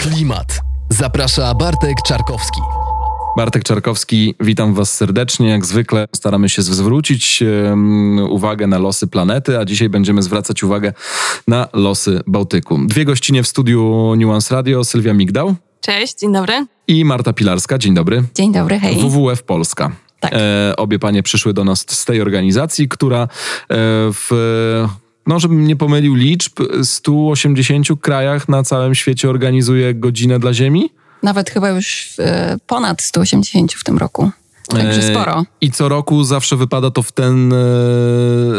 Klimat. Zaprasza Bartek Czarkowski. Bartek Czarkowski, witam Was serdecznie. Jak zwykle staramy się zwrócić um, uwagę na losy planety, a dzisiaj będziemy zwracać uwagę na losy Bałtyku. Dwie gościnie w studiu Nuance Radio, Sylwia Migdał. Cześć, dzień dobry. I Marta Pilarska, dzień dobry. Dzień dobry, hej. WWF Polska. Tak. E, obie panie przyszły do nas z tej organizacji, która e, w no żebym nie pomylił liczb, 180 krajach na całym świecie organizuje godzinę dla Ziemi. Nawet chyba już e, ponad 180 w tym roku. Także E, sporo. I co roku zawsze wypada to w ten e,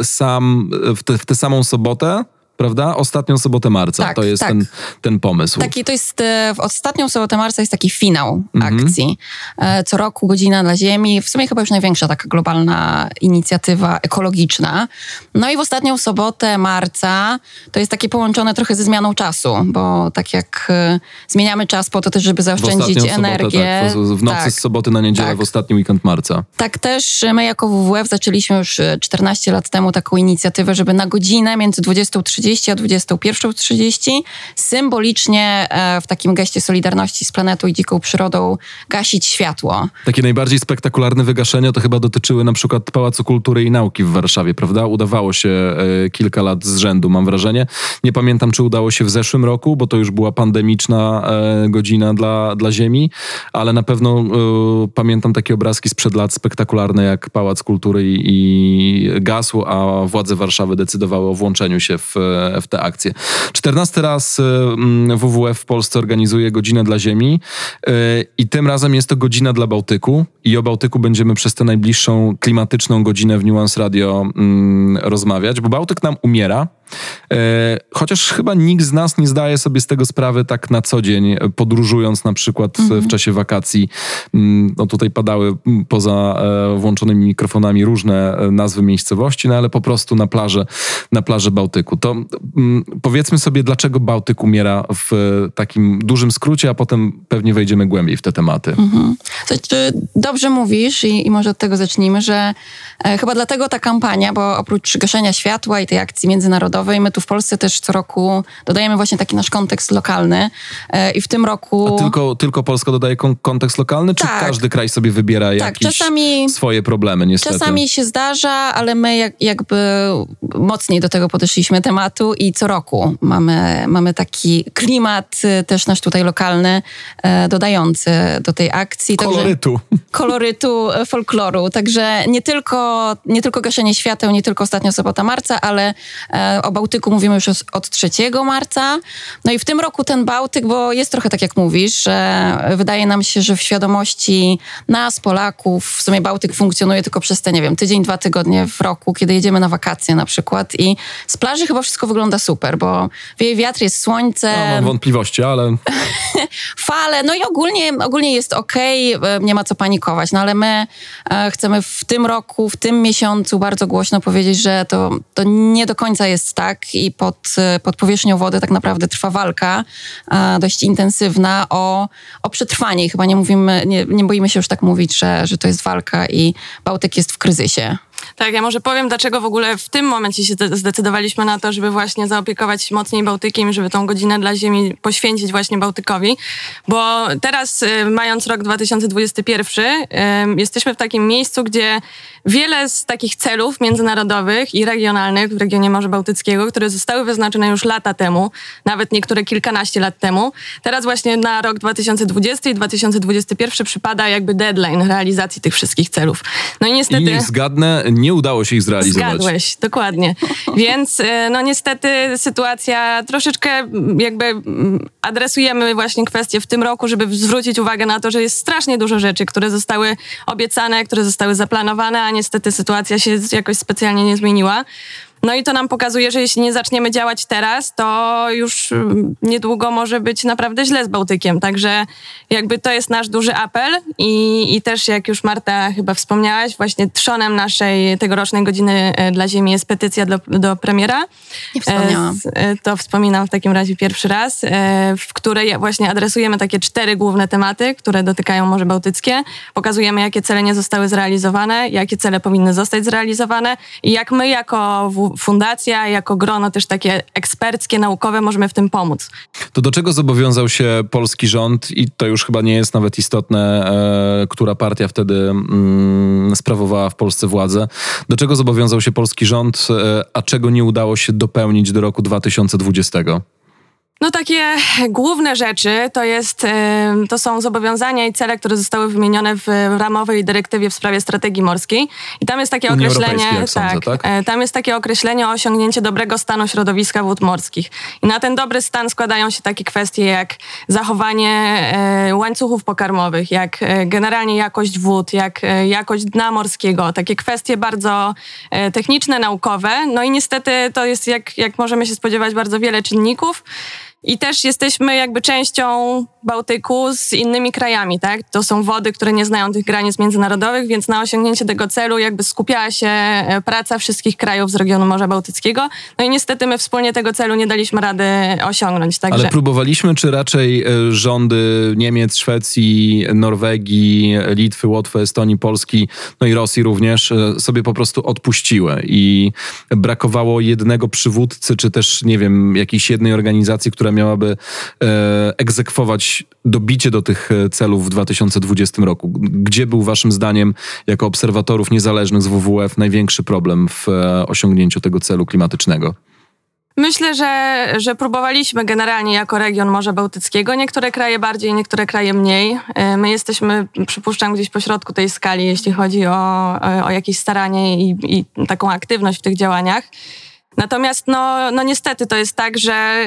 sam, w, te, w tę samą sobotę, prawda? Ostatnią sobotę marca. Tak, to jest tak. ten, ten pomysł. Taki to jest, e, w ostatnią sobotę marca jest taki finał Mhm. akcji. E, Co roku godzina dla Ziemi. W sumie chyba już największa taka globalna inicjatywa ekologiczna. No i w ostatnią sobotę marca to jest takie połączone trochę ze zmianą czasu, bo tak jak e, zmieniamy czas po to też, żeby zaoszczędzić ostatnią energię. tak. W, nocy tak. z soboty na niedzielę tak. w ostatni weekend marca. Tak też my jako WWF zaczęliśmy już e, 14 lat temu taką inicjatywę, żeby na godzinę między 20.30 a 21.30 symbolicznie e, w takim geście solidarności z planetą i dziką przyrodą gasić światło. Takie najbardziej spektakularne wygaszenia to chyba dotyczyły na przykład Pałacu Kultury i Nauki w Warszawie, prawda? Udawało się e, kilka lat z rzędu, mam wrażenie. Nie pamiętam, czy udało się w zeszłym roku, bo to już była pandemiczna e, godzina dla, dla Ziemi, ale na pewno e, pamiętam takie obrazki sprzed lat spektakularne, jak Pałac Kultury i, i gasł, a władze Warszawy decydowały o włączeniu się w, w tę akcję. 14 raz e, mm, WWF w Polsce organizuje godzinę dla Ziemi e, i tym razem jest to godzina dla Bałtyku i o Bałtyku będziemy przez tę najbliższą klimatyczną godzinę w Nuance Radio mm, rozmawiać, bo Bałtyk nam umiera. E, Chociaż chyba nikt z nas nie zdaje sobie z tego sprawy tak na co dzień, e, podróżując na przykład e, w czasie wakacji. Mm, No tutaj padały mm, poza włączonymi mikrofonami różne nazwy miejscowości, no ale po prostu na plaży, na plaży Bałtyku. To mm, powiedzmy sobie, dlaczego Bałtyk umiera w takim dużym skrócie, a potem pewnie wejdziemy głębiej w te tematy. Znaczy, dobrze mówisz i, i może od tego zacznijmy, że e, chyba dlatego ta kampania, bo oprócz gaszenia światła i tej akcji międzynarodowej, my tu w Polsce też co roku dodajemy właśnie taki nasz kontekst lokalny e, i w tym roku... A tylko, tylko Polska dodaje kon- kontekst lokalny, czy Tak. każdy kraj sobie wybiera Tak, jakieś czasami- swoje problemy, niestety? Czasami się zdarza, ale my jak, jakby mocniej do tego podeszliśmy tematu i co roku mamy, mamy taki klimat y, też nasz tutaj lokalny, e, dodający do tej akcji. Także- Kolorytu. kolorytu, e, folkloru. Także nie tylko, nie tylko gaszenie świateł, nie tylko ostatnia sobota marca, ale e, o Bałtyku mówimy już od 3 marca. No i w tym roku ten Bałtyk, bo jest trochę tak jak mówisz, że wydaje nam się, że w świadomości nas, Polaków, w sumie Bałtyk funkcjonuje tylko przez te, nie wiem, tydzień, dwa tygodnie w roku, kiedy jedziemy na wakacje na przykład. I z plaży chyba wszystko wygląda super, bo wieje wiatr, jest słońce, No, mam wątpliwości, ale fale, no i ogólnie, ogólnie jest okej, e, nie ma co panikować, no ale my e, chcemy w tym roku, w tym miesiącu bardzo głośno powiedzieć, że to, to nie do końca jest tak i pod, e, pod powierzchnią wody tak naprawdę trwa walka e, dość intensywna o, o przetrwanie chyba nie mówimy, nie, nie boimy się już tak mówić, że, że to jest walka i Bałtyk jest w kryzysie. Tak, ja może powiem, dlaczego w ogóle w tym momencie się zde- zdecydowaliśmy na to, żeby właśnie zaopiekować się mocniej Bałtykiem, żeby tą godzinę dla Ziemi poświęcić właśnie Bałtykowi. Bo teraz, y, mając rok 2021, y, jesteśmy w takim miejscu, gdzie wiele z takich celów międzynarodowych i regionalnych w regionie Morza Bałtyckiego, które zostały wyznaczone już lata temu, nawet niektóre kilkanaście lat temu, teraz właśnie na rok 2020 i 2021 przypada jakby deadline realizacji tych wszystktych celów. No i niestety... i zgadnę, nie udało się ich zrealizować. Zgadłeś, dokładnie. Więc e, no niestety sytuacja troszeczkę jakby mm, adresujemy właśnie kwestię w tym roku, żeby zwrócić uwagę na to, że jest strasznie dużo rzeczy, które zostały obiecane, które zostały zaplanowane, a niestety sytuacja się jakoś specjalnie nie zmieniła. No i to nam pokazuje, że jeśli nie zaczniemy działać teraz, to już mm, niedługo może być naprawdę źle z Bałtykiem. Także jakby to jest nasz duży apel i, i też jak już Marta chyba wspomniałaś, właśnie trzonem naszej tegorocznej godziny e, dla Ziemi jest petycja do, do premiera. Nie wspomniałam. E, e, To wspominam w takim razie pierwszy raz, w której właśnie adresujemy takie cztery główne tematy, które dotykają Morze Bałtyckie. Pokazujemy, jakie cele nie zostały zrealizowane, jakie cele powinny zostać zrealizowane i jak my jako fundacja, jako grono też takie eksperckie, naukowe możemy w tym pomóc. To do czego zobowiązał się polski rząd i to już chyba nie jest nawet istotne, e, która partia wtedy mm, sprawowała w Polsce władzę. Do czego zobowiązał się polski rząd, e, a czego nie udało się dopełnić do roku 2020? No takie główne rzeczy to, jest, to są zobowiązania i cele, które zostały wymienione w ramowej dyrektywie w sprawie strategii morskiej. I tam jest takie Unii określenie, sądzę, tak? e, tam jest takie określenie o osiągnięcie dobrego stanu środowiska wód morskich. I na ten dobry stan składają się takie kwestie jak zachowanie e, łańcuchów pokarmowych, jak e, generalnie jakość wód, jak jakość dna morskiego. Takie kwestie bardzo techniczne, naukowe. No i niestety to jest, jak, jak możemy się spodziewać, bardzo wiele czynników. I też jesteśmy jakby częścią Bałtyku z innymi krajami, tak? To są wody, które nie znają tych granic międzynarodowych, więc na osiągnięcie tego celu jakby skupiała się e, praca wszystkich krajów z regionu Morza Bałtyckiego. No i niestety my wspólnie tego celu nie daliśmy rady osiągnąć. Także... Ale próbowaliśmy, czy raczej e, rządy Niemiec, Szwecji, Norwegii, Litwy, Łotwy, Estonii, Polski, no i Rosji również e, sobie po prostu odpuściły i brakowało jednego przywódcy, czy też, nie wiem, jakiejś jednej organizacji, która miałaby e, egzekwować dobicie do tych e, celów w 2020 roku. Gdzie był waszym zdaniem, jako obserwatorów niezależnych z WWF, największy problem w e, osiągnięciu tego celu klimatycznego? Myślę, że, że próbowaliśmy generalnie jako region Morza Bałtyckiego. Niektóre kraje bardziej, niektóre kraje mniej. My jesteśmy, przypuszczam, gdzieś po środku tej skali, jeśli chodzi o, o jakieś staranie i, i taką aktywność w tych działaniach. Natomiast no, no niestety to jest tak, że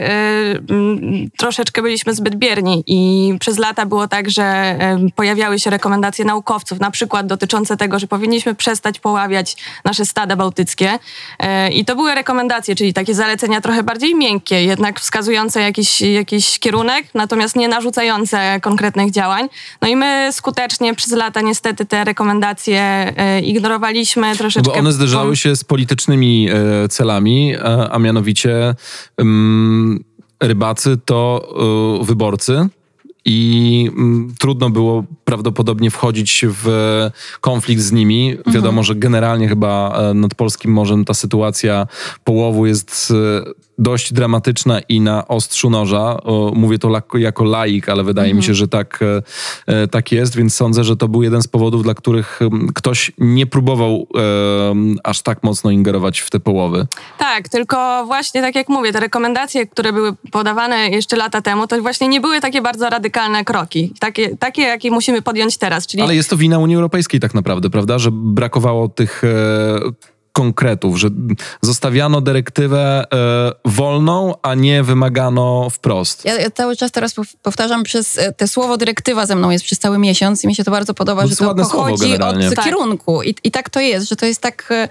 y, troszeczkę byliśmy zbyt bierni i przez lata było tak, że y, pojawiały się rekomendacje naukowców, na przykład dotyczące tego, że powinniśmy przestać poławiać nasze stada bałtyckie. Y, I to były rekomendacje, czyli takie zalecenia trochę bardziej miękkie, jednak wskazujące jakiś, jakiś kierunek, natomiast nie narzucające konkretnych działań. No i my skutecznie przez lata niestety te rekomendacje y, ignorowaliśmy troszeczkę. Bo one zderzały się z politycznymi e, celami, e, a mianowicie mm, rybacy to e, wyborcy. I mm, trudno było prawdopodobnie wchodzić w konflikt z nimi. Wiadomo, że generalnie chyba e, nad polskim morzem ta sytuacja połowu jest dość dramatyczna i na ostrzu noża. O, Mówię to lako- jako laik, ale wydaje mi się, że tak, e, e, tak jest, więc sądzę, że to był jeden z powodów, dla których ktoś nie próbował e, aż tak mocno ingerować w te połowy. Tak, tylko właśnie tak jak mówię, te rekomendacje, które były podawane jeszcze lata temu, to właśnie nie były takie bardzo radykalne kroki. Takie, takie jakie musimy podjąć teraz. Czyli Ale jest to wina Unii Europejskiej tak naprawdę, prawda? Że brakowało tych e, konkretów, że zostawiano dyrektywę e, wolną, a nie wymagano wprost. Ja, ja cały czas teraz pow- powtarzam przez e, te słowo dyrektywa ze mną jest przez cały miesiąc i mi się to bardzo podoba, to że to pochodzi od Tak. kierunku. I, I tak to jest, że to jest tak, e,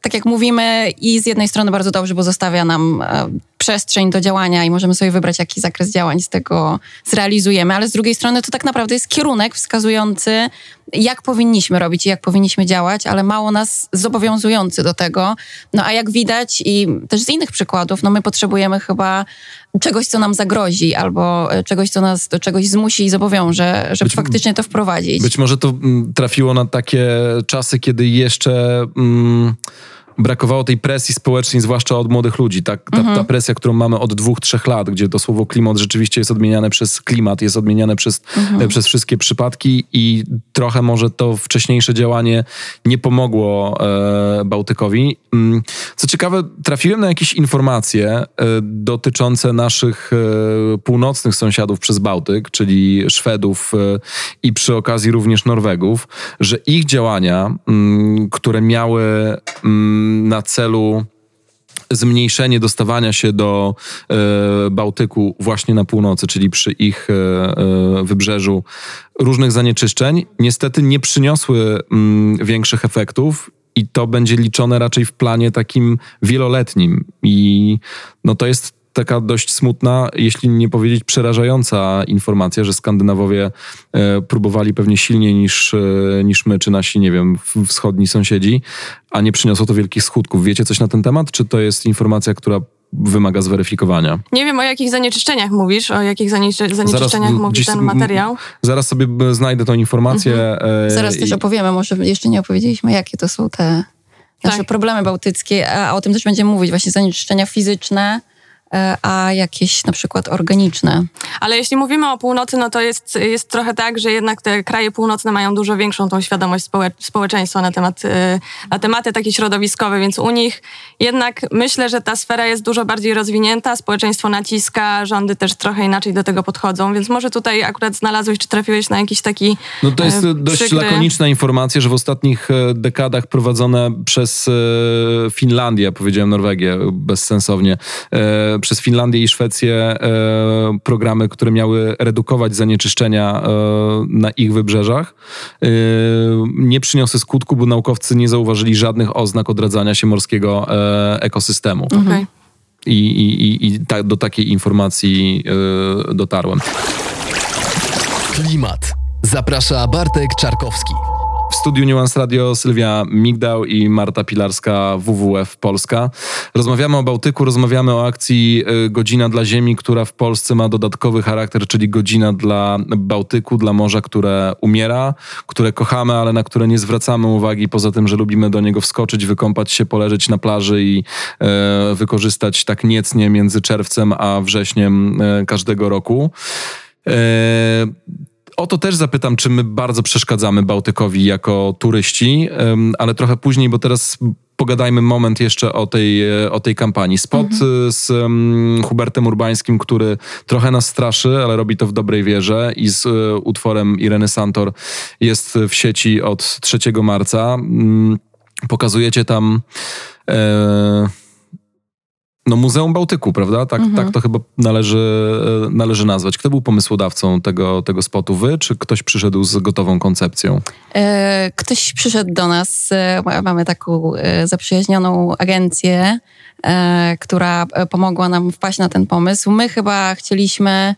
tak jak mówimy i z jednej strony bardzo dobrze, bo zostawia nam e, przestrzeń do działania i możemy sobie wybrać, jaki zakres działań z tego zrealizujemy, ale z drugiej strony to tak naprawdę jest kierunek wskazujący, jak powinniśmy robić i jak powinniśmy działać, ale mało nas zobowiązujący do tego. No a jak widać i też z innych przykładów, no my potrzebujemy chyba czegoś, co nam zagrozi albo e, czegoś, co nas do czegoś zmusi i zobowiąże, żeby Być- faktycznie to wprowadzić. Być może to mm, trafiło na takie czasy, kiedy jeszcze mm, brakowało tej presji społecznej, zwłaszcza od młodych ludzi. Tak, ta, ta presja, którą mamy od dwóch, trzech lat, gdzie to słowo klimat rzeczywiście jest odmieniane przez klimat, jest odmieniane przez, e, przez wszystkie przypadki i trochę może to wcześniejsze działanie nie pomogło e, Bałtykowi. Mm, Co ciekawe, trafiłem na jakieś informacje e, dotyczące naszych e, północnych sąsiadów przez Bałtyk, czyli Szwedów e, i przy okazji również Norwegów, że ich działania, mm, które miały mm, na celu zmniejszenie dostawania się do e, Bałtyku właśnie na północy, czyli przy ich e, e, wybrzeżu różnych zanieczyszczeń, niestety nie przyniosły mm, większych efektów i to będzie liczone raczej w planie takim wieloletnim. I no to jest taka dość smutna, jeśli nie powiedzieć przerażająca informacja, że Skandynawowie e, próbowali pewnie silniej niż, e, niż my, czy nasi, nie wiem, wschodni sąsiedzi, a nie przyniosło to wielkich skutków. Wiecie coś na ten temat, czy to jest informacja, która wymaga zweryfikowania? nie wiem o jakich zanieczyszczeniach mówisz, o jakich zanieczy, zanieczyszczeniach mówi gdzieś- ten materiał. Zaraz sobie b- znajdę tą informację. e, Zaraz też i- opowiemy, może jeszcze nie opowiedzieliśmy, jakie to są te nasze Tak. problemy bałtyckie, a o tym też będziemy mówić, właśnie zanieczyszczenia fizyczne, e, a jakieś na przykład organiczne. Ale jeśli mówimy o północy, no to jest, jest trochę tak, że jednak te kraje północne mają dużo większą tą świadomość społe- społeczeństwa na, temat, y, na tematy takie środowiskowe, więc u nich jednak myślę, że ta sfera jest dużo bardziej rozwinięta, społeczeństwo naciska, rządy też trochę inaczej do tego podchodzą, więc może tutaj akurat znalazłeś, czy trafiłeś na jakiś taki No to jest e, dość przykry- lakoniczna informacja, że w ostatnich e, dekadach prowadzone przez e, Finlandię, powiedziałem Norwegię bezsensownie, e, przez Finlandię i Szwecję e, programy, które miały redukować zanieczyszczenia e, na ich wybrzeżach, e, nie przyniosły skutku, bo naukowcy nie zauważyli żadnych oznak odradzania się morskiego e, ekosystemu. Okej. I, i, i, i ta, do takiej informacji e, dotarłem. Klimat. Zaprasza Bartek Czarkowski. W studiu Nuance Radio Sylwia Migdał i Marta Pilarska, WWF Polska. Rozmawiamy o Bałtyku, rozmawiamy o akcji y, Godzina dla Ziemi, która w Polsce ma dodatkowy charakter, czyli godzina dla Bałtyku, dla morza, które umiera, które kochamy, ale na które nie zwracamy uwagi, poza tym, że lubimy do niego wskoczyć, wykąpać się, poleżeć na plaży i e, wykorzystać tak niecnie między czerwcem a wrześniem e, każdego roku. O to też zapytam, czy my bardzo przeszkadzamy Bałtykowi jako turyści, ale trochę później, bo teraz pogadajmy moment jeszcze o tej, e, o tej kampanii. Spot e, z um, Hubertem Urbańskim, który trochę nas straszy, ale robi to w dobrej wierze i z e, utworem Ireny Santor jest w sieci od 3 marca. Mm, Pokazujecie tam e, no Muzeum Bałtyku, prawda? Tak, tak to chyba należy, e, należy nazwać. Kto był pomysłodawcą tego, tego spotu? Wy, czy ktoś przyszedł z gotową koncepcją? E, Ktoś przyszedł do nas, e, ma- mamy taką zaprzyjaźnioną agencję, która pomogła nam wpaść na ten pomysł. My chyba chcieliśmy,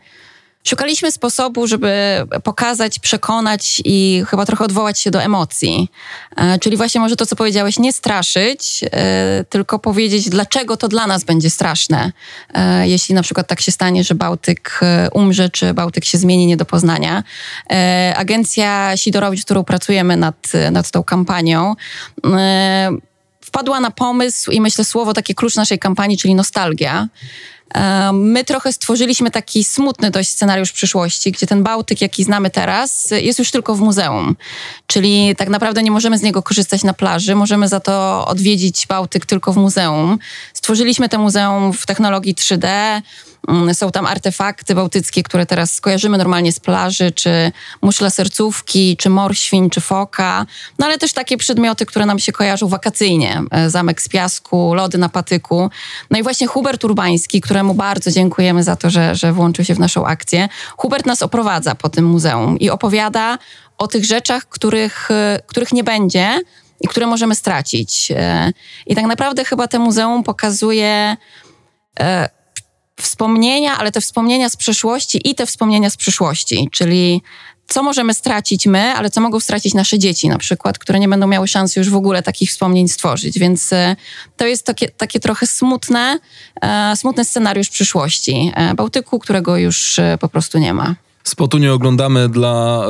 szukaliśmy sposobu, żeby pokazać, przekonać i chyba trochę odwołać się do emocji. E, Czyli właśnie może to, co powiedziałeś, nie straszyć, e, tylko powiedzieć, dlaczego to dla nas będzie straszne, e, jeśli na przykład tak się stanie, że Bałtyk umrze, czy Bałtyk się zmieni nie do poznania. Agencja Sidorowicz, z którą pracujemy nad, nad tą kampanią, wpadła na pomysł i myślę słowo takie klucz naszej kampanii, czyli nostalgia. My trochę stworzyliśmy taki smutny dość scenariusz przyszłości, gdzie ten Bałtyk, jaki znamy teraz, jest już tylko w muzeum. Czyli tak naprawdę nie możemy z niego korzystać na plaży, możemy za to odwiedzić Bałtyk tylko w muzeum. Stworzyliśmy to muzeum w technologii 3D. Mm, Są tam artefakty bałtyckie, które teraz kojarzymy normalnie z plaży, czy muszle sercówki, czy morświn, czy foka, no ale też takie przedmioty, które nam się kojarzą wakacyjnie. E, Zamek z piasku, lody na patyku. No i właśnie Hubert Urbański, któremu bardzo dziękujemy za to, że, że włączył się w naszą akcję. Hubert nas oprowadza po tym muzeum i opowiada o tych rzeczach, których, e, których nie będzie i które możemy stracić. E, I tak naprawdę chyba to muzeum pokazuje e, wspomnienia, ale te wspomnienia z przeszłości i te wspomnienia z przyszłości, czyli co możemy stracić my, ale co mogą stracić nasze dzieci na przykład, które nie będą miały szansy już w ogóle takich wspomnień stworzyć. Więc e, to jest takie, takie trochę smutne, e, smutny scenariusz przyszłości e, Bałtyku, którego już po prostu nie ma. Spotu nie oglądamy dla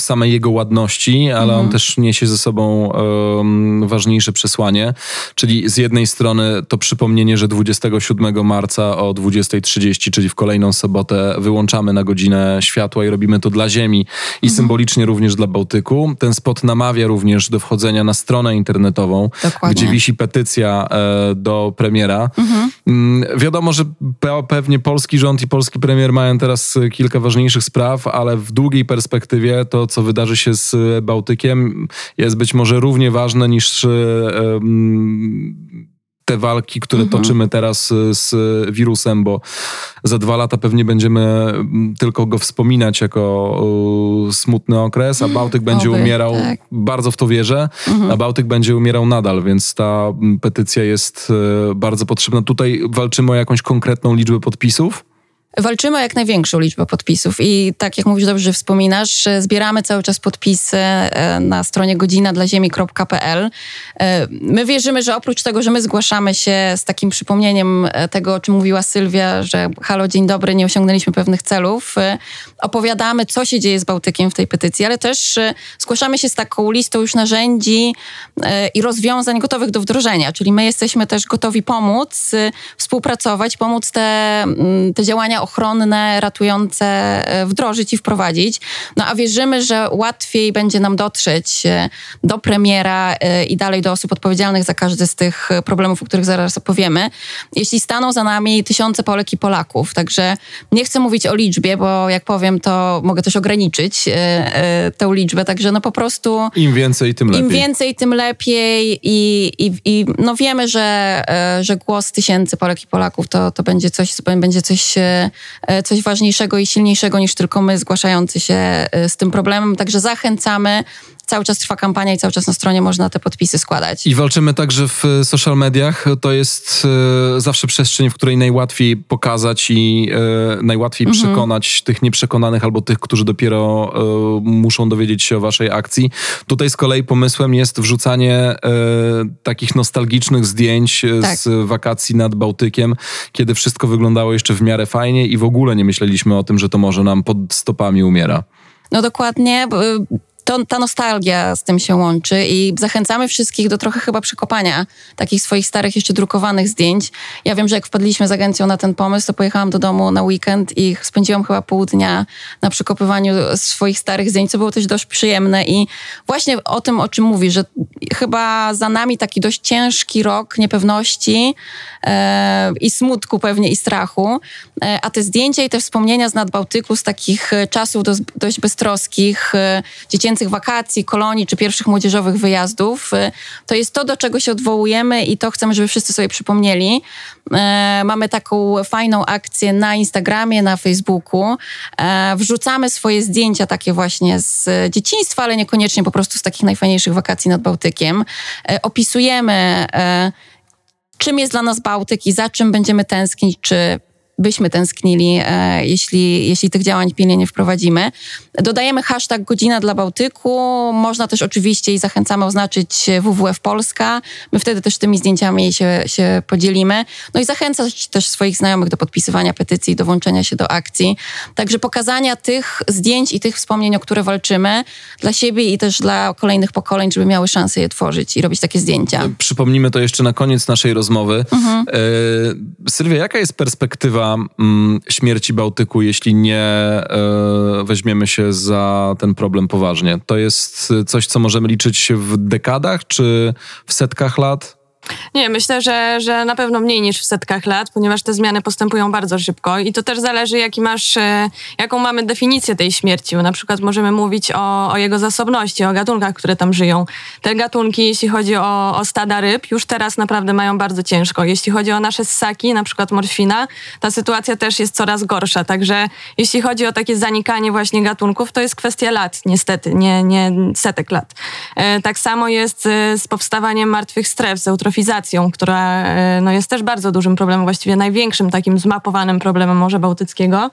samej jego ładności, ale on też niesie ze sobą em, ważniejsze przesłanie, czyli z jednej strony to przypomnienie, że 27 marca o 20.30, czyli w kolejną sobotę wyłączamy na godzinę światła i robimy to dla Ziemi i symbolicznie również dla Bałtyku. Ten spot namawia również do wchodzenia na stronę internetową, Dokładnie. gdzie wisi petycja e, do premiera. Mm, Wiadomo, że pe- pewnie polski rząd i polski premier mają teraz kilka ważniejszych spraw, ale w długiej perspektywie to, co wydarzy się z e, Bałtykiem, jest być może równie ważne niż e, te walki, które toczymy teraz e, z wirusem, bo za dwa lata pewnie będziemy tylko go wspominać jako smutny okres, a Bałtyk będzie Oby, umierał, tak. bardzo w to wierzę, a Bałtyk będzie umierał nadal, więc ta petycja jest bardzo potrzebna. Tutaj walczymy o jakąś konkretną liczbę podpisów. Walczymy o jak największą liczbę podpisów i tak jak mówisz dobrze, wspominasz, zbieramy cały czas podpisy e, na stronie godzinadlaziemi.pl. E, my wierzymy, że oprócz tego, że my zgłaszamy się z takim przypomnieniem e, tego, o czym mówiła Sylwia, że halo, dzień dobry, nie osiągnęliśmy pewnych celów, opowiadamy, co się dzieje z Bałtykiem w tej petycji, ale też zgłaszamy się z taką listą już narzędzi i rozwiązań gotowych do wdrożenia, czyli my jesteśmy też gotowi pomóc, współpracować, pomóc te, mm, te działania ochronne, ratujące e, wdrożyć i wprowadzić. No a wierzymy, że łatwiej będzie nam dotrzeć e, do premiera e, i dalej do osób odpowiedzialnych za każdy z tych problemów, o których zaraz opowiemy, jeśli staną za nami tysiące Polek i Polaków. Także nie chcę mówić o liczbie, bo jak powiem, to mogę też ograniczyć tę liczbę. Także no po prostu... Im więcej, tym lepiej. Im więcej, tym lepiej i, i, i no wiemy, że, że głos tysięcy Polek i Polaków to, to będzie coś, będzie coś E, coś ważniejszego i silniejszego niż tylko my zgłaszający się e, z tym problemem. Także zachęcamy cały czas trwa kampania i cały czas na stronie można te podpisy składać. I walczymy także w e, social mediach. To jest e, zawsze przestrzeń, w której najłatwiej pokazać i e, najłatwiej mhm. przekonać tych nieprzekonanych albo tych, którzy dopiero e, muszą dowiedzieć się o waszej akcji. Tutaj z kolei pomysłem jest wrzucanie e, takich nostalgicznych zdjęć e, tak. z wakacji nad Bałtykiem, kiedy wszystko wyglądało jeszcze w miarę fajnie i w ogóle nie myśleliśmy o tym, że to może nam pod stopami umiera. No dokładnie to, ta nostalgia z tym się łączy i zachęcamy wszystkich do trochę chyba przekopania takich swoich starych, jeszcze drukowanych zdjęć. Ja wiem, że jak wpadliśmy z agencją na ten pomysł, to pojechałam do domu na weekend i spędziłam chyba pół dnia na przekopywaniu swoich starych zdjęć, co było też dość przyjemne i właśnie o tym, o czym mówi, że chyba za nami taki dość ciężki rok niepewności e, i smutku pewnie i strachu, e, a te zdjęcia i te wspomnienia z Nadbałtyku, z takich czasów dość, dość beztroskich, e, dziecięcych dziecięcych wakacji, kolonii czy pierwszych młodzieżowych wyjazdów. Y, to jest to, do czego się odwołujemy i to chcemy, żeby wszyscy sobie przypomnieli. E, mamy taką fajną akcję na Instagramie, na Facebooku. E, wrzucamy swoje zdjęcia takie właśnie z dzieciństwa, ale niekoniecznie po prostu z takich najfajniejszych wakacji nad Bałtykiem. Opisujemy czym jest dla nas Bałtyk i za czym będziemy tęsknić, czy byśmy tęsknili, e, jeśli, jeśli tych działań pilnie nie wprowadzimy. Dodajemy hashtag Godzina dla Bałtyku. Można też oczywiście i zachęcamy oznaczyć WWF Polska. My wtedy też tymi zdjęciami się, się podzielimy. No i zachęcać też swoich znajomych do podpisywania petycji, do włączenia się do akcji. Także pokazania tych zdjęć i tych wspomnień, o które walczymy dla siebie i też dla kolejnych pokoleń, żeby miały szansę je tworzyć i robić takie zdjęcia. Przypomnimy to jeszcze na koniec naszej rozmowy. Mhm. E, Sylwia, jaka jest perspektywa mm, śmierci Bałtyku, jeśli nie e, weźmiemy się za ten problem poważnie? To jest coś, co możemy liczyć w dekadach czy w setkach lat? Nie, myślę, że, że na pewno mniej niż w setkach lat, ponieważ te zmiany postępują bardzo szybko i to też zależy, jaki masz, e, jaką mamy definicję tej śmierci. Bo na przykład możemy mówić o, o jego zasobności, o gatunkach, które tam żyją. Te gatunki, jeśli chodzi o, o stada ryb, już teraz naprawdę mają bardzo ciężko. Jeśli chodzi o nasze ssaki, na przykład morświna, ta sytuacja też jest coraz gorsza. Także jeśli chodzi o takie zanikanie właśnie gatunków, to jest kwestia lat, niestety, nie, nie setek lat. E, tak samo jest e, z powstawaniem martwych stref, z eutrofizacją która e, no, jest też bardzo dużym problemem, właściwie największym takim zmapowanym problemem Morza Bałtyckiego.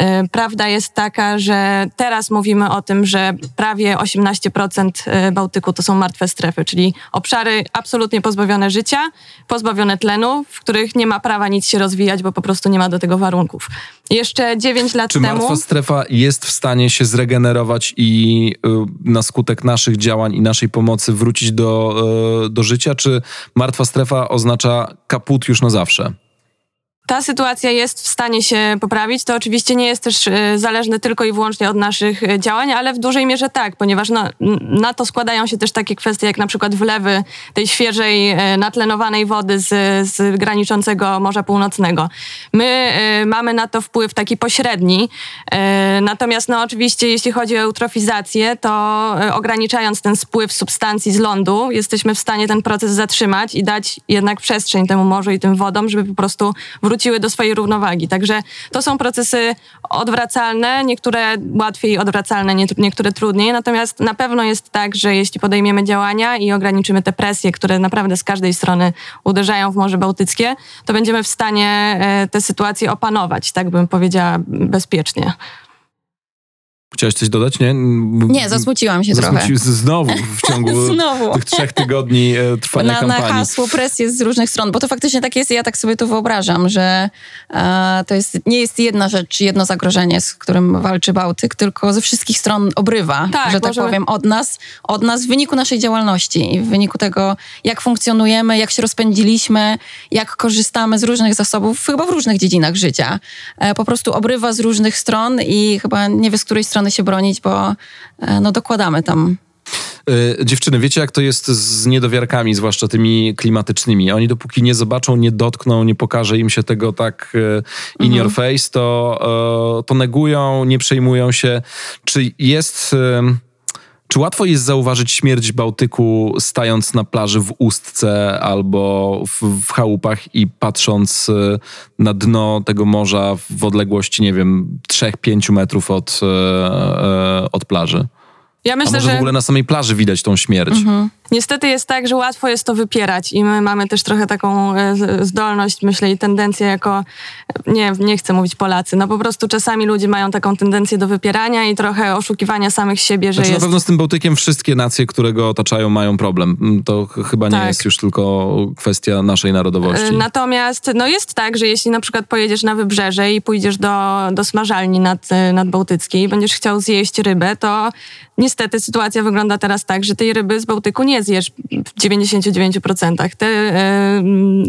E, prawda jest taka, że teraz mówimy o tym, że prawie 18% e, Bałtyku to są martwe strefy, czyli obszary absolutnie pozbawione życia, pozbawione tlenu, w których nie ma prawa nic się rozwijać, bo po prostu nie ma do tego warunków. Jeszcze 9 lat Czy temu. Czy martwa strefa jest w stanie się zregenerować i y, na skutek naszych działań i naszej pomocy wrócić do, y, do życia? Czy martwa strefa oznacza kaput już na zawsze? Ta sytuacja jest w stanie się poprawić. To oczywiście nie jest też e, zależne tylko i wyłącznie od naszych e, działań, ale w dużej mierze tak, ponieważ na, na to składają się też takie kwestie jak na przykład wlewy tej świeżej, e, natlenowanej wody z, z graniczącego Morza Północnego. My mamy na to wpływ taki pośredni, natomiast no oczywiście jeśli chodzi o eutrofizację, to ograniczając ten spływ substancji z lądu, jesteśmy w stanie ten proces zatrzymać i dać jednak przestrzeń temu morzu i tym wodom, żeby po prostu wrócić wróciły do swojej równowagi. Także to są procesy odwracalne, niektóre łatwiej odwracalne, nie- niektóre trudniej. Natomiast na pewno jest tak, że jeśli podejmiemy działania i ograniczymy te presje, które naprawdę z każdej strony uderzają w Morze Bałtyckie, to będziemy w stanie e, tę sytuację opanować, tak bym powiedziała bezpiecznie. Chciałeś coś dodać, nie? Nie, zasmuciłam się trochę. Zasmucił- Znowu w ciągu Znowu. tych trzech tygodni e, trwania na, na kampanii. hasło presję z różnych stron, bo to faktycznie tak jest i ja tak sobie to wyobrażam, że e, to jest, nie jest jedna rzecz, jedno zagrożenie, z którym walczy Bałtyk, tylko ze wszystkich stron obrywa, Tak, że tak możemy- powiem, od nas, od nas w wyniku naszej działalności i w wyniku tego, jak funkcjonujemy, jak się rozpędziliśmy, jak korzystamy z różnych zasobów, chyba w różnych dziedzinach życia. E, po prostu obrywa z różnych stron i chyba nie wie, z której strony się bronić, bo e, no, dokładamy tam E, Dziewczyny, wiecie jak to jest z niedowiarkami, zwłaszcza tymi klimatycznymi? Oni dopóki nie zobaczą, nie dotkną, nie pokaże im się tego tak e, in your face, to, to negują, nie przejmują się. Czy jest... Czy łatwo jest zauważyć śmierć Bałtyku stając na plaży w Ustce albo w, w chałupach i patrząc e, na dno tego morza w odległości, nie wiem, 3-5 metrów od, e, e, od plaży? Ja A myślę, może że w ogóle na samej plaży widać tą śmierć? Niestety jest tak, że łatwo jest to wypierać i my mamy też trochę taką e, zdolność, myślę, i tendencję jako, nie, nie chcę mówić Polacy, no po prostu czasami ludzie mają taką tendencję do wypierania i trochę oszukiwania samych siebie, że Znaczy na jest... pewno z tym Bałtykiem wszystkie nacje, które go otaczają, mają problem. Mm, To ch- chyba nie Tak. jest już tylko kwestia naszej narodowości. E, Natomiast no jest tak, że jeśli na przykład pojedziesz na wybrzeże i pójdziesz do, do smażalni nad, e, nadbałtyckiej i będziesz chciał zjeść rybę, to niestety sytuacja wygląda teraz tak, że tej ryby z Bałtyku nie zjesz w 99%. Te e,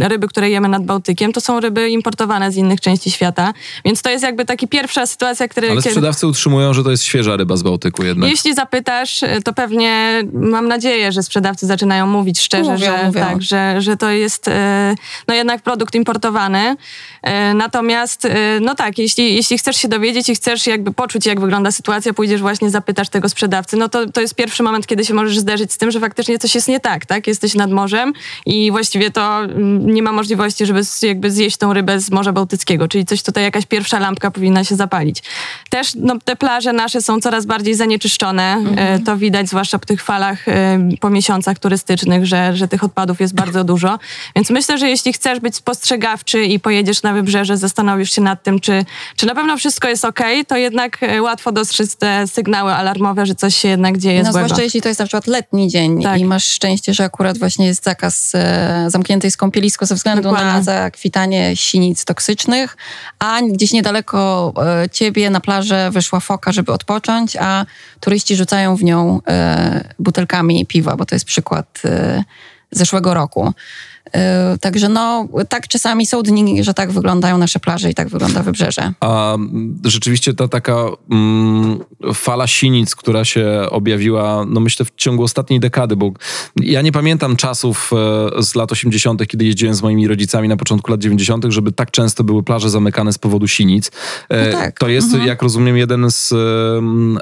ryby, które jemy nad Bałtykiem, to są ryby importowane z innych części świata, więc to jest jakby taka pierwsza sytuacja, która... Ale kiedy- sprzedawcy utrzymują, że to jest świeża ryba z Bałtyku jednak. jeśli zapytasz, e, to pewnie mam nadzieję, że sprzedawcy zaczynają mówić szczerze, Mówią, że, mówią. Tak, że, że to jest e, no jednak produkt importowany. E, Natomiast, e, no tak, jeśli, jeśli chcesz się dowiedzieć i chcesz jakby poczuć, jak wygląda sytuacja, pójdziesz właśnie, zapytasz tego sprzedawcy, no to, to jest pierwszy moment, kiedy się możesz zderzyć z tym, że faktycznie coś jest nie tak, tak? Jesteś nad morzem i właściwie to mm, nie ma możliwości, żeby jakby zjeść tą rybę z Morza Bałtyckiego, czyli coś tutaj, jakaś pierwsza lampka powinna się zapalić. Też no, te plaże nasze są coraz bardziej zanieczyszczone. E, To widać zwłaszcza po tych falach po miesiącach turystycznych, że, że tych odpadów jest bardzo dużo. Więc myślę, że jeśli chcesz być spostrzegawczy i pojedziesz na wybrzeże, zastanowisz się nad tym, czy, czy na pewno wszystko jest ok, to jednak e, łatwo dostrzec te sygnały alarmowe, że coś się jednak dzieje No, złego. zwłaszcza jeśli to jest na przykład letni dzień Tak. i masz szczęście, że akurat właśnie jest zakaz e, zamkniętej skąpielisko ze względu Dokładnie. na zakwitanie sinic toksycznych, a gdzieś niedaleko e, ciebie na plażę wyszła foka, żeby odpocząć, a turyści rzucają w nią e, butelkami piwa, bo to jest przykład e, zeszłego roku. E, Także no, tak czasami są dni, że tak wyglądają nasze plaże i tak wygląda wybrzeże. A rzeczywiście ta taka mm, fala sinic, która się objawiła, no myślę, w ciągu ostatniej dekady, bo ja nie pamiętam czasów e, z lat 80., kiedy jeździłem z moimi rodzicami na początku lat 90., żeby tak często były plaże zamykane z powodu sinic. E, No tak. To jest, jak rozumiem, jeden z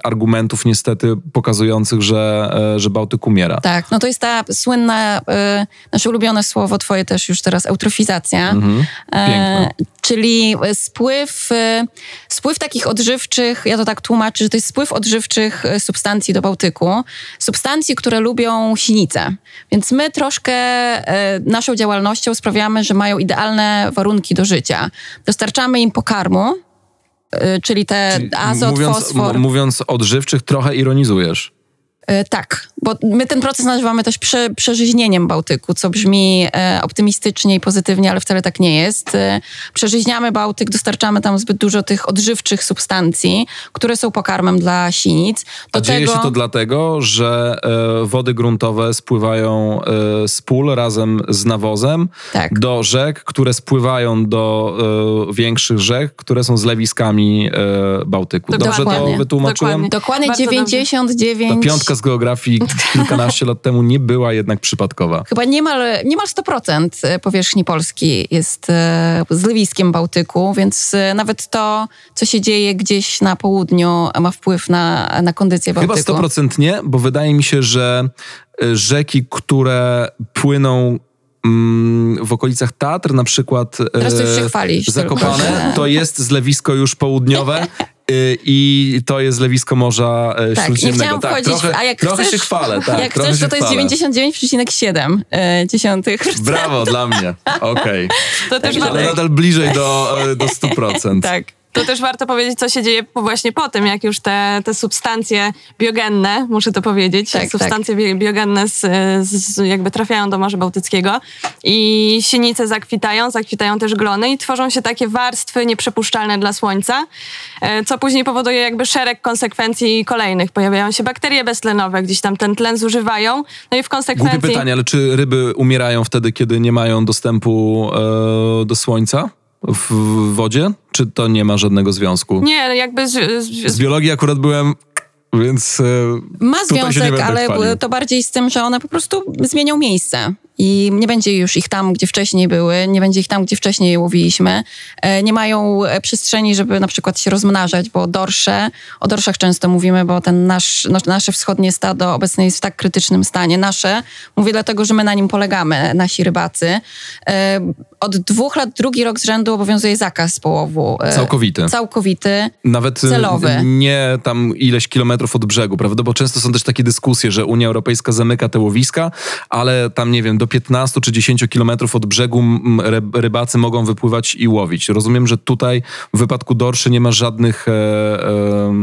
argumentów niestety pokazujących, że, że Bałtyk umiera. Tak, no to jest ta słynna, nasze ulubione słowo, twoje też już teraz, eutrofizacja. Mhm. E, czyli spływ, y, spływ takich odżywczych, ja to tak tłumaczę, że to jest spływ odżywczych y, substancji do Bałtyku. Substancji, które lubią sinice. Więc my troszkę y, naszą działalnością sprawiamy, że mają idealne warunki do życia. Dostarczamy im pokarmu, y, czyli te azot, mówiąc, fosfor. mówiąc odżywczych, trochę ironizujesz. E, Tak, bo my ten proces nazywamy też prze, przeżyźnieniem Bałtyku, co brzmi e, optymistycznie i pozytywnie, ale wcale tak nie jest. E, przeżyźniamy Bałtyk, dostarczamy tam zbyt dużo tych odżywczych substancji, które są pokarmem dla sinic. Do A dzieje się to dlatego, że e, wody gruntowe spływają e, z pól razem z nawozem Tak. do rzek, które spływają do e, większych rzek, które są zlewiskami e, Bałtyku. Dobrze to Dokładnie. wytłumaczyłem? Dokładnie. Dokładnie Bardzo dobrze. 99... Ta piątka z geografii kilkanaście lat temu nie była jednak przypadkowa. Chyba niemal, niemal 100% powierzchni Polski jest e, zlewiskiem Bałtyku, więc e, nawet to, co się dzieje gdzieś na południu, ma wpływ na, na kondycję Chyba Bałtyku. 100% nie, bo wydaje mi się, że e, rzeki, które płyną mm, w okolicach Tatr, na przykład Teraz to już się e, chwalisz Zakopane, to jest zlewisko już południowe. y, I to jest zlewisko Morza e, Tak, nie Śródziemnego. chciałam tak, wchodzić, trochę, a jak trochę chcesz, się chwalę, tak. jak chcesz, to to jest chwalę. 99,7 e, dziesiątych. Brawo dla mnie. Okej. To też, Ale nadal bliżej do, do 100%. Tak. To też warto powiedzieć, co się dzieje właśnie po tym, jak już te, te substancje biogenne, muszę to powiedzieć, Tak, substancje bi- biogenne z, z, jakby trafiają do Morza Bałtyckiego i sinice zakwitają, zakwitają też glony i tworzą się takie warstwy nieprzepuszczalne dla słońca, e, co później powoduje jakby szereg konsekwencji kolejnych. Pojawiają się bakterie beztlenowe, gdzieś tam ten tlen zużywają, no i w konsekwencji... Głupie pytanie, ale czy ryby umierają wtedy, kiedy nie mają dostępu e, do słońca w, wodzie? Czy to nie ma żadnego związku? Nie, jakby z, z, Z biologii akurat byłem, więc e, Ma związek, ale to bardziej z tym, że one po prostu zmienią miejsce. I nie będzie już ich tam, gdzie wcześniej były, nie będzie ich tam, gdzie wcześniej łowiliśmy. E, Nie mają e, przestrzeni, żeby na przykład się rozmnażać, bo dorsze, o dorszach często mówimy, bo ten nasz, nasze wschodnie stado obecnie jest w tak krytycznym stanie. Nasze, mówię dlatego, że my na nim polegamy, nasi rybacy. E, Od dwóch lat, drugi rok z rzędu obowiązuje zakaz połowu. Całkowity. Całkowity. Nawet Celowy. nie tam ileś kilometrów od brzegu, prawda? Bo często są też takie dyskusje, że Unia Europejska zamyka te łowiska, ale tam, nie wiem, do 15 czy 10 kilometrów od brzegu rybacy mogą wypływać i łowić. Rozumiem, że tutaj w wypadku dorszy nie ma żadnych e, e,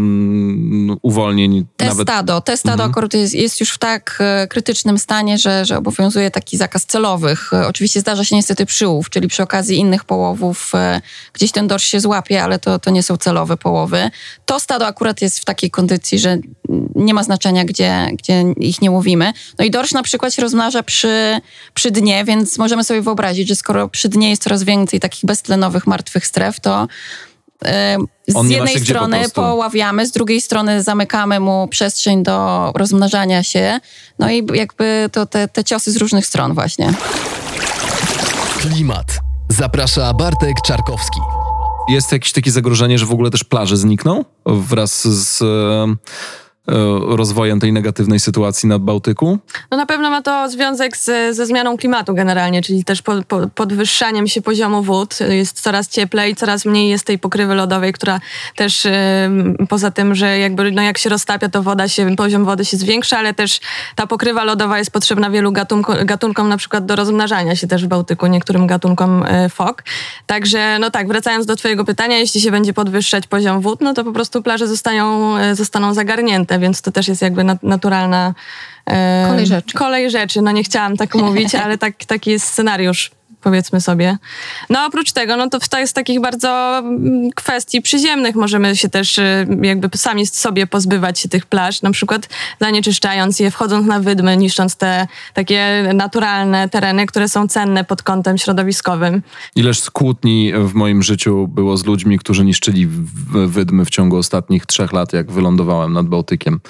uwolnień. Te nawet stado, te stado Mhm. akurat jest, jest już w tak e, krytycznym stanie, że, że obowiązuje taki zakaz celowych. E, Oczywiście zdarza się niestety przyłów, czyli przy okazji innych połowów e, gdzieś ten dorsz się złapie, ale to, to nie są celowe połowy. To stado akurat jest w takiej kondycji, że nie ma znaczenia, gdzie, gdzie ich nie łowimy. No i dorsz na przykład się rozmnaża przy, przy dnie, więc możemy sobie wyobrazić, że skoro przy dnie jest coraz więcej takich beztlenowych, martwych stref, to e, z jednej po strony prostu. poławiamy, z drugiej strony zamykamy mu przestrzeń do rozmnażania się. No i jakby to te, te ciosy z różnych stron właśnie. Klimat. Zaprasza Bartek Czarkowski. Jest jakieś takie zagrożenie, że w ogóle też plaże znikną wraz z rozwojem tej negatywnej sytuacji na Bałtyku? No na pewno ma to związek z, ze zmianą klimatu generalnie, czyli też po, po, podwyższaniem się poziomu wód. Jest coraz cieplej, coraz mniej jest tej pokrywy lodowej, która też poza tym, że jakby no jak się roztapia, to woda się, poziom wody się zwiększa, ale też ta pokrywa lodowa jest potrzebna wielu gatunkom, gatunkom na przykład do rozmnażania się też w Bałtyku, niektórym gatunkom e, fok. Także no tak, wracając do twojego pytania, jeśli się będzie podwyższać poziom wód, no to po prostu plaże zostają, e, zostaną zagarnięte, więc to też jest jakby nat- naturalna e, Kolej rzeczy. Kolej rzeczy, no nie chciałam tak mówić, ale tak, taki jest scenariusz, powiedzmy sobie. No oprócz tego, no to to jest takich bardzo mm, kwestii przyziemnych możemy się też y, jakby sami sobie pozbywać się tych plaż, na przykład zanieczyszczając je, wchodząc na wydmy, niszcząc te takie naturalne tereny, które są cenne pod kątem środowiskowym. Ileż kłótni w moim życiu było z ludźmi, którzy niszczyli wydmy w ciągu ostatnich trzech lat, jak wylądowałem nad Bałtykiem.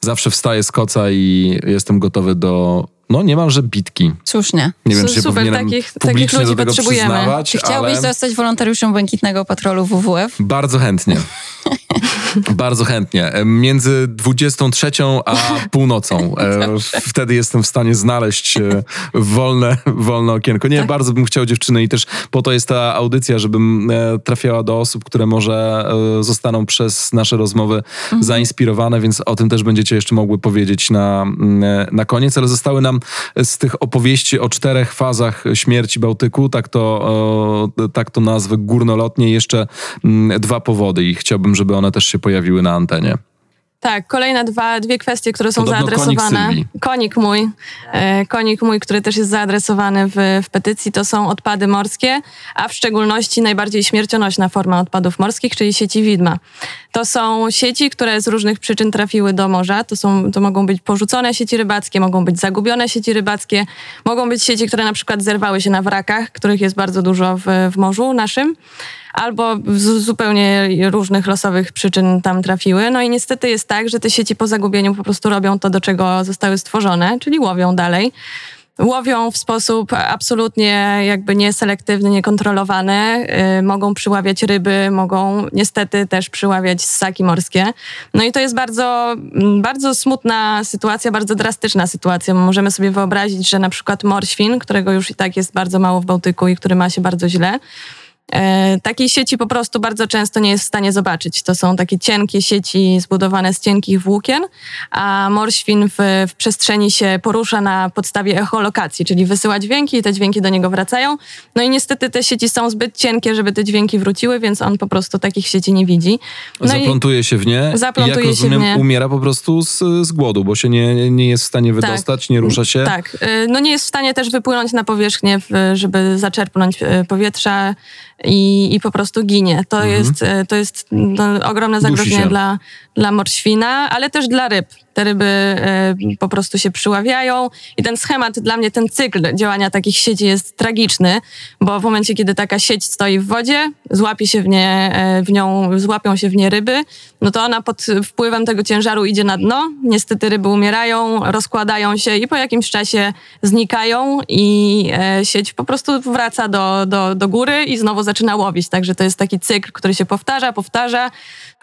Zawsze wstaję z koca i jestem gotowy do, no niemalże bitki. Słusznie. Nie wiem, Su- czy super, takich- takich ludzi potrzebujemy. przyznawać, Czy chciałbyś ale zostać wolontariuszem Błękitnego Patrolu WWF? bardzo chętnie. Bardzo chętnie. Między 23 a północą. E, Wtedy jestem w stanie znaleźć e, wolne, wolne okienko. Nie, bardzo bym chciał dziewczyny i też po to jest ta audycja, żebym e, trafiała do osób, które może zostaną przez nasze rozmowy zainspirowane, więc o tym też będziecie jeszcze mogły powiedzieć na, mm, na koniec, ale zostały nam z tych opowieści o czterech fazach śmierci Bałtyku, tak to, e, tak to nazwę górnolotnie, jeszcze mm, dwa powody i chciałbym, żeby one też się pojawiły na antenie. Tak, kolejne dwa, dwie kwestie, które są Podobno konik zaadresowane. Sylwii. Konik mój, e, konik mój, który też jest zaadresowany w, w petycji, to są odpady morskie, a w szczególności najbardziej śmiercionośna forma odpadów morskich, czyli sieci widma. To są sieci, które z różnych przyczyn trafiły do morza. To, są, to mogą być porzucone sieci rybackie, mogą być zagubione sieci rybackie, mogą być sieci, które na przykład zerwały się na wrakach, których jest bardzo dużo w, w morzu naszym albo z zupełnie różnych losowych przyczyn tam trafiły. No i niestety jest tak, że te sieci po zagubieniu po prostu robią to, do czego zostały stworzone, czyli łowią dalej. łowią w sposób absolutnie jakby nieselektywny, niekontrolowany. Y, mogą przyławiać ryby, mogą niestety też przyławiać ssaki morskie. No i to jest bardzo, mm, bardzo smutna sytuacja, bardzo drastyczna sytuacja. Możemy sobie wyobrazić, że na przykład morświn, którego już i tak jest bardzo mało w Bałtyku i który ma się bardzo źle, takiej sieci po prostu bardzo często nie jest w stanie zobaczyć. To są takie cienkie sieci zbudowane z cienkich włókien, a morświn w, w przestrzeni się porusza na podstawie echolokacji, czyli wysyła dźwięki i te dźwięki do niego wracają. No i niestety te sieci są zbyt cienkie, żeby te dźwięki wróciły, więc on po prostu takich sieci nie widzi. No zaplątuje się w nie zaplątuje i jak rozumiem się w nie. umiera po prostu z, z głodu, bo się nie, nie jest w stanie tak. wydostać, tak, nie rusza się. Tak, e, no nie jest w stanie też wypłynąć na powierzchnię, żeby zaczerpnąć e, powietrza i, i po prostu ginie. To mhm. jest, e, to jest no, ogromne zagrożenie dla, dla morświna, ale też dla ryb. Te ryby e, po prostu się przyławiają i ten schemat, dla mnie ten cykl działania takich sieci jest tragiczny, bo w momencie, kiedy taka sieć stoi w wodzie, złapie się w, nie, e, w nią, złapią się w nie ryby, no to ona pod wpływem tego ciężaru idzie na dno. Niestety ryby umierają, rozkładają się i po jakimś czasie znikają i e, sieć po prostu wraca do, do, do góry i znowu zaczyna łowić. Także to jest taki cykl, który się powtarza, powtarza.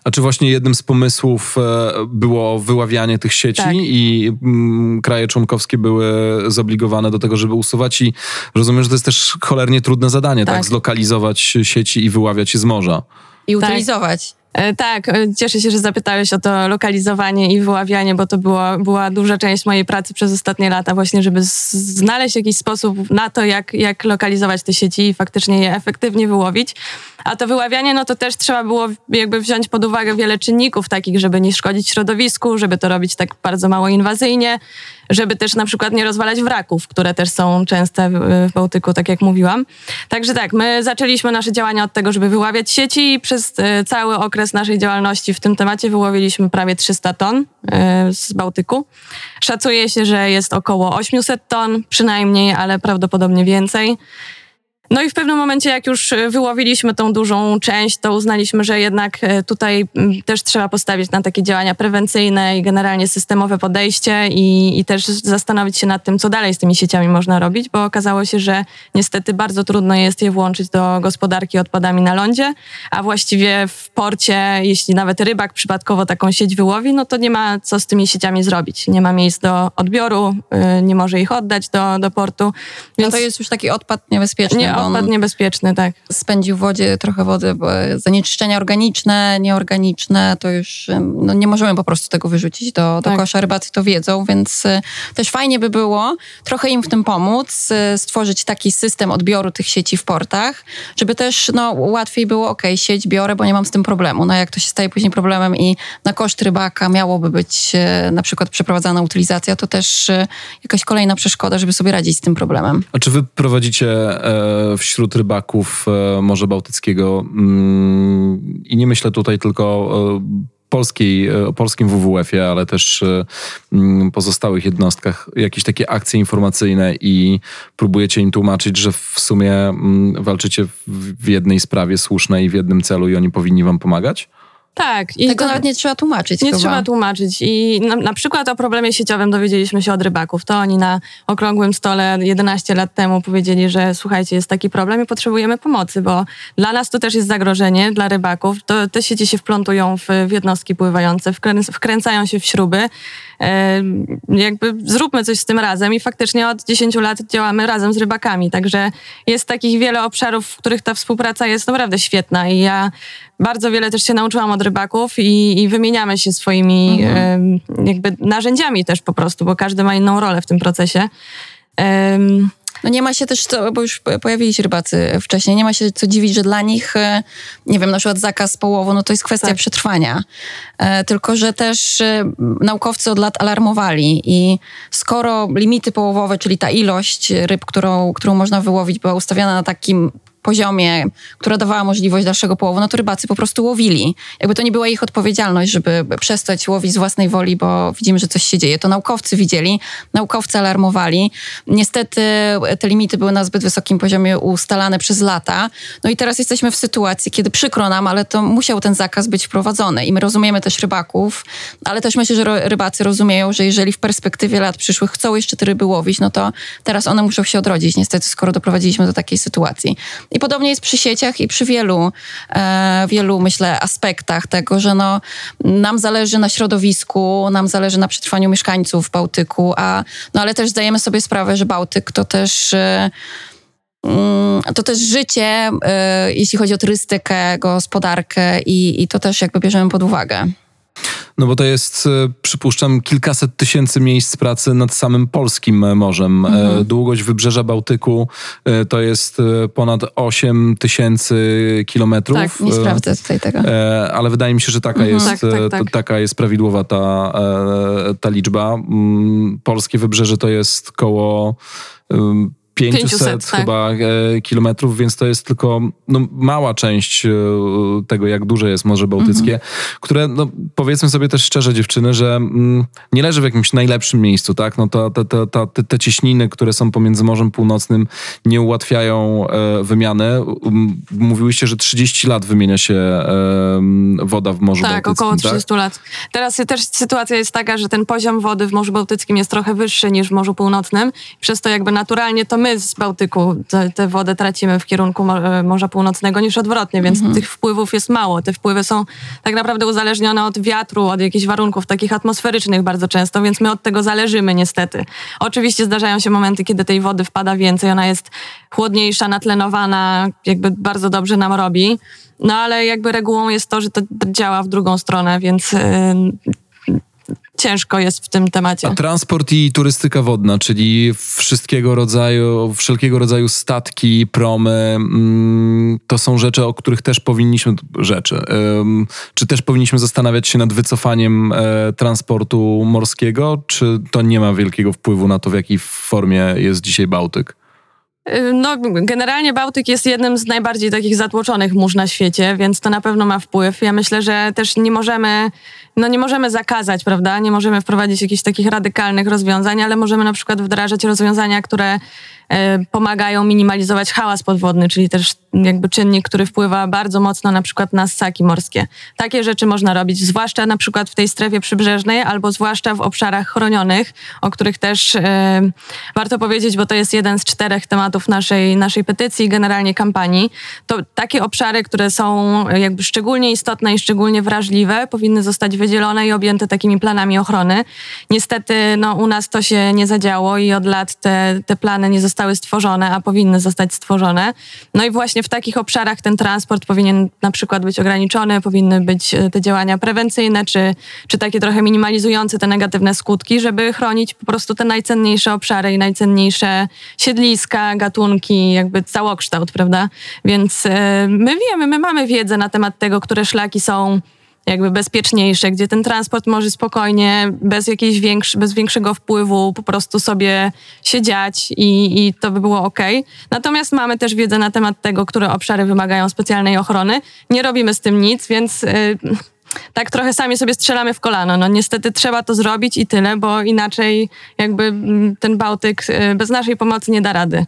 A czy właśnie jednym z pomysłów e, było wyławianie tych sieci tak. i mm, kraje członkowskie były zobligowane do tego, żeby usuwać i rozumiem, że to jest też cholernie trudne zadanie, tak? tak? Zlokalizować sieci i wyławiać je z morza. I utylizować. E, tak, e, cieszę się, że zapytałeś o to lokalizowanie i wyławianie, bo to było, była duża część mojej pracy przez ostatnie lata, właśnie, żeby znaleźć jakiś sposób na to, jak, jak lokalizować te sieci i faktycznie je efektywnie wyłowić. A to wyławianie, no to też trzeba było jakby wziąć pod uwagę wiele czynników takich, żeby nie szkodzić środowisku, żeby to robić tak bardzo mało inwazyjnie, żeby też na przykład nie rozwalać wraków, które też są częste w Bałtyku, tak jak mówiłam. Także tak, my zaczęliśmy nasze działania od tego, żeby wyławiać sieci i przez e, cały okres naszej działalności w tym temacie wyłowiliśmy prawie 300 ton e, z Bałtyku. Szacuje się, że jest około 800 ton, przynajmniej, ale prawdopodobnie więcej. No i w pewnym momencie, jak już e, wyłowiliśmy tą dużą część, to uznaliśmy, że jednak e, tutaj też trzeba postawić na takie działania prewencyjne i generalnie systemowe podejście i, i też zastanowić się nad tym, co dalej z tymi sieciami można robić, bo okazało się, że niestety bardzo trudno jest je włączyć do gospodarki odpadami na lądzie, a właściwie w porcie, jeśli nawet rybak przypadkowo taką sieć wyłowi, no to nie ma co z tymi sieciami zrobić. Nie ma miejsc do odbioru, e, nie może ich oddać do, do portu. Więc no to jest już taki odpad niebezpieczny. Nie, odpad niebezpieczny, tak. Spędził w wodzie trochę wody, bo zanieczyszczenia organiczne, nieorganiczne, to już no, nie możemy po prostu tego wyrzucić do, do tak. kosza. Rybacy to wiedzą, więc e, też fajnie by było trochę im w tym pomóc, e, stworzyć taki system odbioru tych sieci w portach, żeby też no, łatwiej było, ok, sieć biorę, bo nie mam z tym problemu. No jak to się staje później problemem i na koszt rybaka miałoby być e, na przykład przeprowadzana utylizacja, to też jakaś kolejna przeszkoda, żeby sobie radzić z tym problemem. A czy wy prowadzicie e, wśród rybaków e, Morza Bałtyckiego mm, i nie myślę tutaj tylko polskiej, e, polskim WWF-ie, ale też e, mm, pozostałych jednostkach, jakieś takie akcje informacyjne i próbujecie im tłumaczyć, że w sumie mm, walczycie w jednej sprawie słusznej, w jednym celu i oni powinni wam pomagać? Tak. I Tego to, nawet nie trzeba tłumaczyć. Nie chyba. trzeba tłumaczyć. I na, na, przykład o problemie sieciowym dowiedzieliśmy się od rybaków. To oni na okrągłym stole 11 lat temu powiedzieli, że słuchajcie, jest taki problem i potrzebujemy pomocy, bo dla nas to też jest zagrożenie, dla rybaków. To, te sieci się wplątują w, w jednostki pływające, wkręcają się w śruby jakby zróbmy coś z tym razem i faktycznie od 10 lat działamy razem z rybakami, także jest takich wiele obszarów, w których ta współpraca jest naprawdę świetna i ja bardzo wiele też się nauczyłam od rybaków i, i wymieniamy się swoimi mhm. jakby narzędziami też po prostu, bo każdy ma inną rolę w tym procesie. No nie ma się też, co, bo już pojawili się rybacy wcześniej, nie ma się co dziwić, że dla nich, e, nie wiem, na przykład zakaz połowu, no to jest kwestia tak. przetrwania. E, tylko, że też e, naukowcy od lat alarmowali i skoro limity połowowe, czyli ta ilość ryb, którą, którą można wyłowić, była ustawiona na takim poziomie, która dawała możliwość dalszego połowu, no to rybacy po prostu łowili. Jakby to nie była ich odpowiedzialność, żeby przestać łowić z własnej woli, bo widzimy, że coś się dzieje. To naukowcy widzieli, naukowcy alarmowali. Niestety te limity były na zbyt wysokim poziomie ustalane przez lata. No i teraz jesteśmy w sytuacji, kiedy przykro nam, ale to musiał ten zakaz być wprowadzony. I my rozumiemy też rybaków, ale też myślę, że rybacy rozumieją, że jeżeli w perspektywie lat przyszłych chcą jeszcze te ryby łowić, no to teraz one muszą się odrodzić, niestety, skoro doprowadziliśmy do takiej sytuacji. I podobnie jest przy sieciach i przy wielu, e, wielu myślę, aspektach tego, że no, nam zależy na środowisku, nam zależy na przetrwaniu mieszkańców Bałtyku, a, no ale też zdajemy sobie sprawę, że Bałtyk to też... E, mm, to też życie, e, jeśli chodzi o turystykę, gospodarkę i, i to też jakby bierzemy pod uwagę. No bo to jest, e, przypuszczam, kilkaset tysięcy miejsc pracy nad samym polskim morzem. E, mhm. Długość wybrzeża Bałtyku e, to jest ponad 8 tysięcy kilometrów. Tak, nie sprawdzę tutaj tego. Ale wydaje mi się, że taka, mhm. jest, tak, tak, tak. taka jest prawidłowa ta, ta liczba. Mm, polskie wybrzeże to jest koło 500, 500 tak. chyba tak. kilometrów, więc to jest tylko no, mała część e, tego, jak duże jest Morze Bałtyckie, mhm. które, no, powiedzmy sobie też szczerze dziewczyny, że mm, nie leży w jakimś najlepszym miejscu, tak? No to, to, to, to te, te cieśniny, które są pomiędzy Morzem Północnym nie ułatwiają e, wymiany. Mówiłyście, że 30 lat wymienia się e, woda w Morzu tak, Bałtyckim. Około 30 tak, około 30 lat. Teraz też sytuacja jest taka, że ten poziom wody w Morzu Bałtyckim jest trochę wyższy niż w Morzu Północnym, przez to jakby naturalnie to my z Bałtyku tę wodę tracimy w kierunku Morza Północnego niż odwrotnie, więc mhm. tych wpływów jest mało. Te wpływy są tak naprawdę uzależnione od wiatru, od jakichś warunków takich atmosferycznych bardzo często, więc my od tego zależymy niestety. Oczywiście zdarzają się momenty, kiedy tej wody wpada więcej, ona jest chłodniejsza, natlenowana, jakby bardzo dobrze nam robi. No ale jakby regułą jest to, że to działa w drugą stronę, więc ciężko jest w tym temacie. A transport i turystyka wodna, czyli wszystkiego rodzaju, wszelkiego rodzaju statki, promy, mm, to są rzeczy, o których też powinniśmy, rzeczy, czy też powinniśmy zastanawiać się nad wycofaniem e, transportu morskiego, czy to nie ma wielkiego wpływu na to, w jakiej formie jest dzisiaj Bałtyk? Y, no, generalnie Bałtyk jest jednym z najbardziej takich zatłoczonych mórz na świecie, więc to na pewno ma wpływ. Ja myślę, że też nie możemy, no nie możemy zakazać, prawda? Nie możemy wprowadzić jakichś takich radykalnych rozwiązań, ale możemy na przykład wdrażać rozwiązania, które E, pomagają minimalizować hałas podwodny, czyli też jakby czynnik, który wpływa bardzo mocno na przykład na ssaki morskie. Takie rzeczy można robić, zwłaszcza na przykład w tej strefie przybrzeżnej albo zwłaszcza w obszarach chronionych, o których też e, warto powiedzieć, bo to jest jeden z czterech tematów naszej, naszej petycji, generalnie kampanii. To takie obszary, które są jakby szczególnie istotne i szczególnie wrażliwe, powinny zostać wydzielone i objęte takimi planami ochrony. Niestety no, u nas to się nie zadziało i od lat te, te plany nie zostały zostały stworzone, a powinny zostać stworzone. No i właśnie w takich obszarach ten transport powinien na przykład być ograniczony, powinny być e, te działania prewencyjne, czy, czy takie trochę minimalizujące te negatywne skutki, żeby chronić po prostu te najcenniejsze obszary i najcenniejsze siedliska, gatunki, jakby całokształt, prawda? Więc e, my wiemy, my mamy wiedzę na temat tego, które szlaki są jakby bezpieczniejsze, gdzie ten transport może spokojnie, bez jakiejś większy, bez większego wpływu po prostu sobie się dziać i, i to by było ok. Natomiast mamy też wiedzę na temat tego, które obszary wymagają specjalnej ochrony. Nie robimy z tym nic, więc... Yy, tak trochę sami sobie strzelamy w kolano. No niestety trzeba to zrobić i tyle, bo inaczej jakby mm, ten Bałtyk y, bez naszej pomocy nie da rady.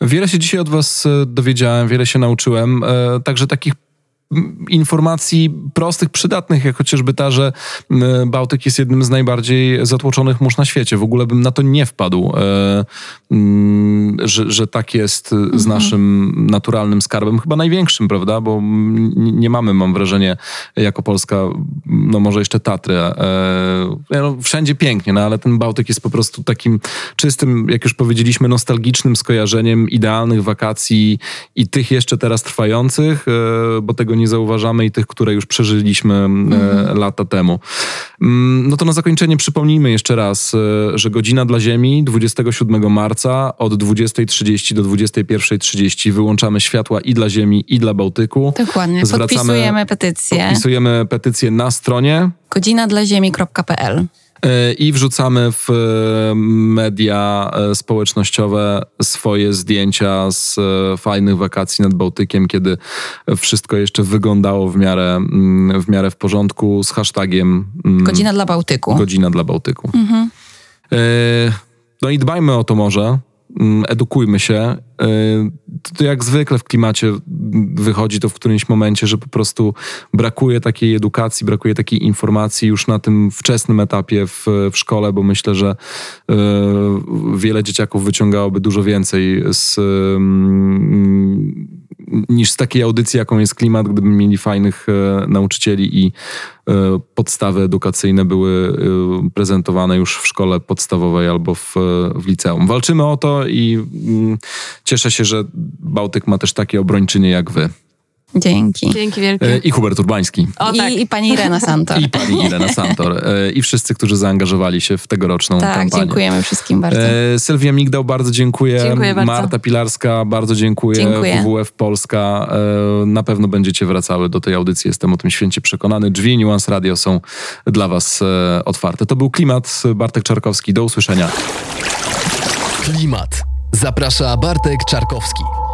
Wiele się dzisiaj od Was y, dowiedziałem, wiele się nauczyłem, y, także takich informacji prostych, przydatnych, jak chociażby ta, że Bałtyk jest jednym z najbardziej zatłoczonych mórz na świecie. W ogóle bym na to nie wpadł, e, że, że tak jest z mhm. naszym naturalnym skarbem, chyba największym, prawda? Bo nie mamy, mam wrażenie, jako Polska, no może jeszcze Tatry. E, no, wszędzie pięknie, no ale ten Bałtyk jest po prostu takim czystym, jak już powiedzieliśmy, nostalgicznym skojarzeniem idealnych wakacji i tych jeszcze teraz trwających, e, bo tego nie nie zauważamy i tych, które już przeżyliśmy mm. lata temu. Mm, no to na zakończenie przypomnijmy jeszcze raz, e, że godzina dla Ziemi 27 marca od 20.30 do 21.30 wyłączamy światła i dla Ziemi, i dla Bałtyku. Dokładnie, Zwracamy, podpisujemy petycję. Podpisujemy petycję na stronie godzinadlaziemi.pl E, I wrzucamy w e, media e, społecznościowe swoje zdjęcia z e, fajnych wakacji nad Bałtykiem, kiedy wszystko jeszcze wyglądało w miarę, mm, w miarę w porządku z hashtagiem mm, Godzina dla Bałtyku. Godzina dla Bałtyku. E, No i dbajmy o to morze, edukujmy się. E, To, jak zwykle w klimacie mm, wychodzi to w którymś momencie, że po prostu brakuje takiej edukacji, brakuje takiej informacji już na tym wczesnym etapie w, w szkole, bo myślę, że e, wiele dzieciaków wyciągałoby dużo więcej z, mm, niż z takiej audycji, jaką jest klimat, gdyby mieli fajnych e, nauczycieli i e, podstawy edukacyjne były e, prezentowane już w szkole podstawowej albo w, w liceum. Walczymy o to i mm, cieszę się, że Bałtyk ma też takie obrończynie jak wy. Dzięki. Dzięki E, wielkie. I Hubert Urbański. O tak. I, I pani Irena Santor. I pani Irena Santor. E, I wszyscy, którzy zaangażowali się w tegoroczną tak, kampanię. dziękujemy wszystkim bardzo. E, Sylwia Migdał, bardzo dziękuję. Dziękuję bardzo. Marta Pilarska, bardzo dziękuję. Dziękuję. WWF Polska. E, na pewno będziecie wracały do tej audycji, jestem o tym święcie przekonany. Drzwi Nuance Radio są dla was e, otwarte. To był Klimat. Bartek Czarkowski. Do usłyszenia. Klimat. Zaprasza Bartek Czarkowski.